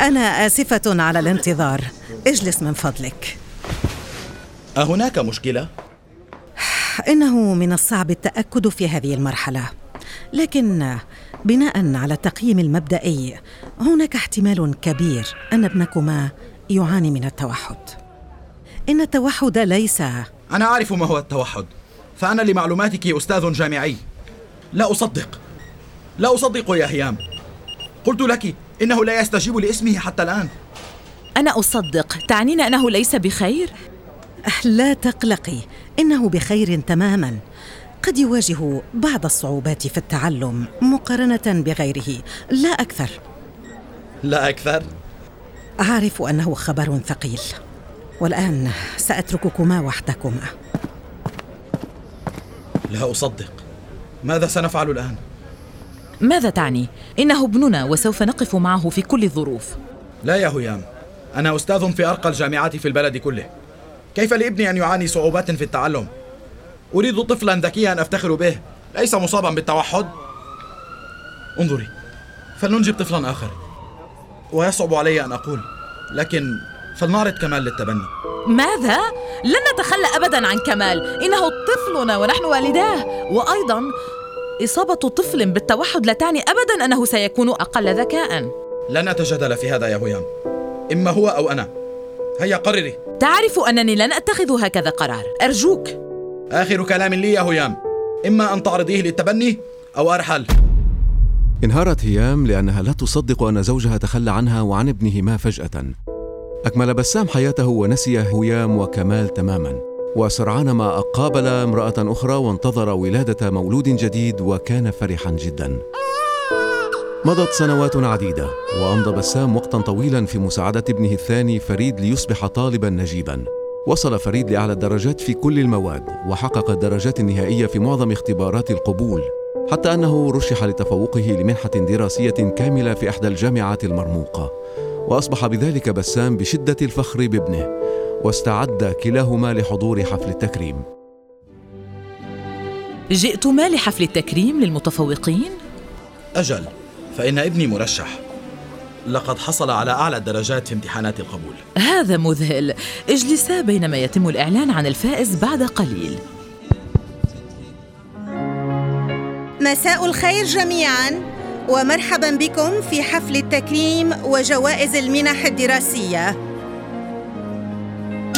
أنا آسفة على الانتظار. اجلس من فضلك. أهناك مشكلة؟ إنه من الصعب التأكد في هذه المرحلة. لكن بناء على التقييم المبدئي هناك احتمال كبير أن ابنكما يعاني من التوحد. إن التوحد ليس أنا أعرف ما هو التوحد. فأنا لمعلوماتك أستاذ جامعي. لا أصدق. لا أصدق يا هيام. قلت لك إنه لا يستجيب لاسمه حتى الآن. أنا أصدق. تعنين أنه ليس بخير؟ لا تقلقي. إنه بخير تماما. قد يواجه بعض الصعوبات في التعلم مقارنة بغيره. لا أكثر. لا أكثر؟ أعرف أنه خبر ثقيل. والآن سأترككما وحدكما. لا أصدق. ماذا سنفعل الآن؟ ماذا تعني؟ إنه ابننا وسوف نقف معه في كل الظروف. لا يا هيام أنا أستاذ في أرقى الجامعات في البلد كله. كيف لابني أن يعاني صعوبات في التعلم؟ أريد طفلا ذكيا أفتخر به ليس مصابا بالتوحد. انظري فلننجب طفلا آخر. ويصعب علي أن أقول لكن فلنعرض كمال للتبني. ماذا؟ لن نتخلى أبدا عن كمال. إنه طفلنا ونحن والداه. وأيضا إصابة طفل بالتوحد لا تعني أبدا أنه سيكون أقل ذكاء. لن نتجادل في هذا يا هيام إما هو أو أنا. هيا قرري. تعرف أنني لن أتخذ هكذا قرار. أرجوك. آخر كلام لي يا هيام إما أن تعرضيه للتبني أو أرحل. انهارت هيام لأنها لا تصدق أن زوجها تخلى عنها وعن ابنهما فجأة. أكمل بسام حياته ونسي هيام وكمال تماما. وسرعان ما قابل امرأة أخرى وانتظر ولادة مولود جديد وكان فرحا جدا. مضت سنوات عديدة وأمضى بسام وقتا طويلا في مساعدة ابنه الثاني فريد ليصبح طالبا نجيبا. وصل فريد لأعلى الدرجات في كل المواد وحقق الدرجات النهائية في معظم اختبارات القبول حتى أنه رشح لتفوقه لمنحة دراسية كاملة في إحدى الجامعات المرموقة. وأصبح بذلك بسام بشدة الفخر بابنه واستعد كلاهما لحضور حفل التكريم. جئتما لحفل التكريم للمتفوقين؟ أجل فإن ابني مرشح. لقد حصل على أعلى الدرجات في امتحانات القبول. هذا مذهل. اجلسا بينما يتم الإعلان عن الفائز بعد قليل. مساء الخير جميعا. ومرحبا بكم في حفل التكريم وجوائز المنح الدراسية.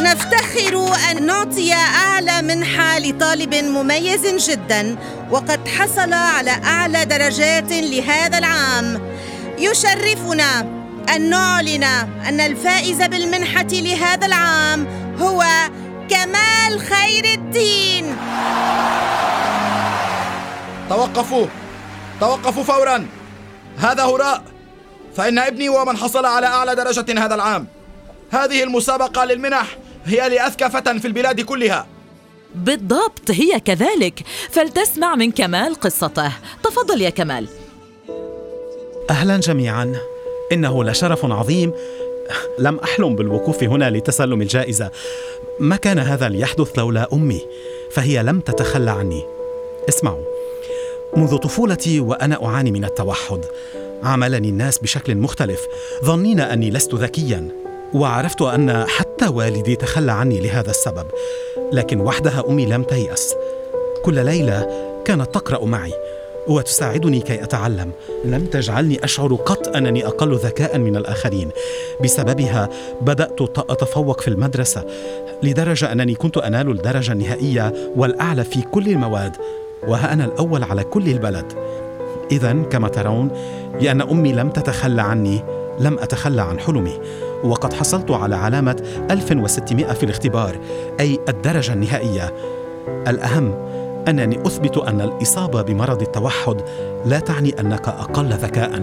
نفتخر أن نعطي أعلى منحة لطالب مميز جدا وقد حصل على أعلى درجات لهذا العام. يشرفنا أن نعلن أن الفائز بالمنحة لهذا العام هو كمال خير الدين. توقفوا. توقفوا فورا. هذا هراء. فإن ابني ومن حصل على أعلى درجة هذا العام. هذه المسابقة للمنح هي لأذكى فتى في البلاد كلها. بالضبط هي كذلك. فلتسمع من كمال قصته. تفضل يا كمال. أهلا جميعا. إنه لشرف عظيم. لم أحلم بالوقوف هنا لتسلم الجائزة. ما كان هذا ليحدث لولا أمي فهي لم تتخلى عني. اسمعوا. منذ طفولتي وأنا أعاني من التوحد. عاملني الناس بشكل مختلف. ظنين أني لست ذكيا وعرفت أن حتى والدي تخلى عني لهذا السبب. لكن وحدها أمي لم تيأس. كل ليلة كانت تقرأ معي وتساعدني كي أتعلم. لم تجعلني أشعر قط أنني أقل ذكاء من الآخرين. بسببها بدأت أتفوق في المدرسة لدرجة أنني كنت أنال الدرجة النهائية والأعلى في كل المواد. وها أنا الأول على كل البلد. اذا كما ترون لأن أمي لم تتخلى عني لم أتخلى عن حلمي. وقد حصلت على علامة 1600 في الاختبار أي الدرجة النهائية. الأهم أنني أثبت أن الإصابة بمرض التوحد لا تعني أنك أقل ذكاء.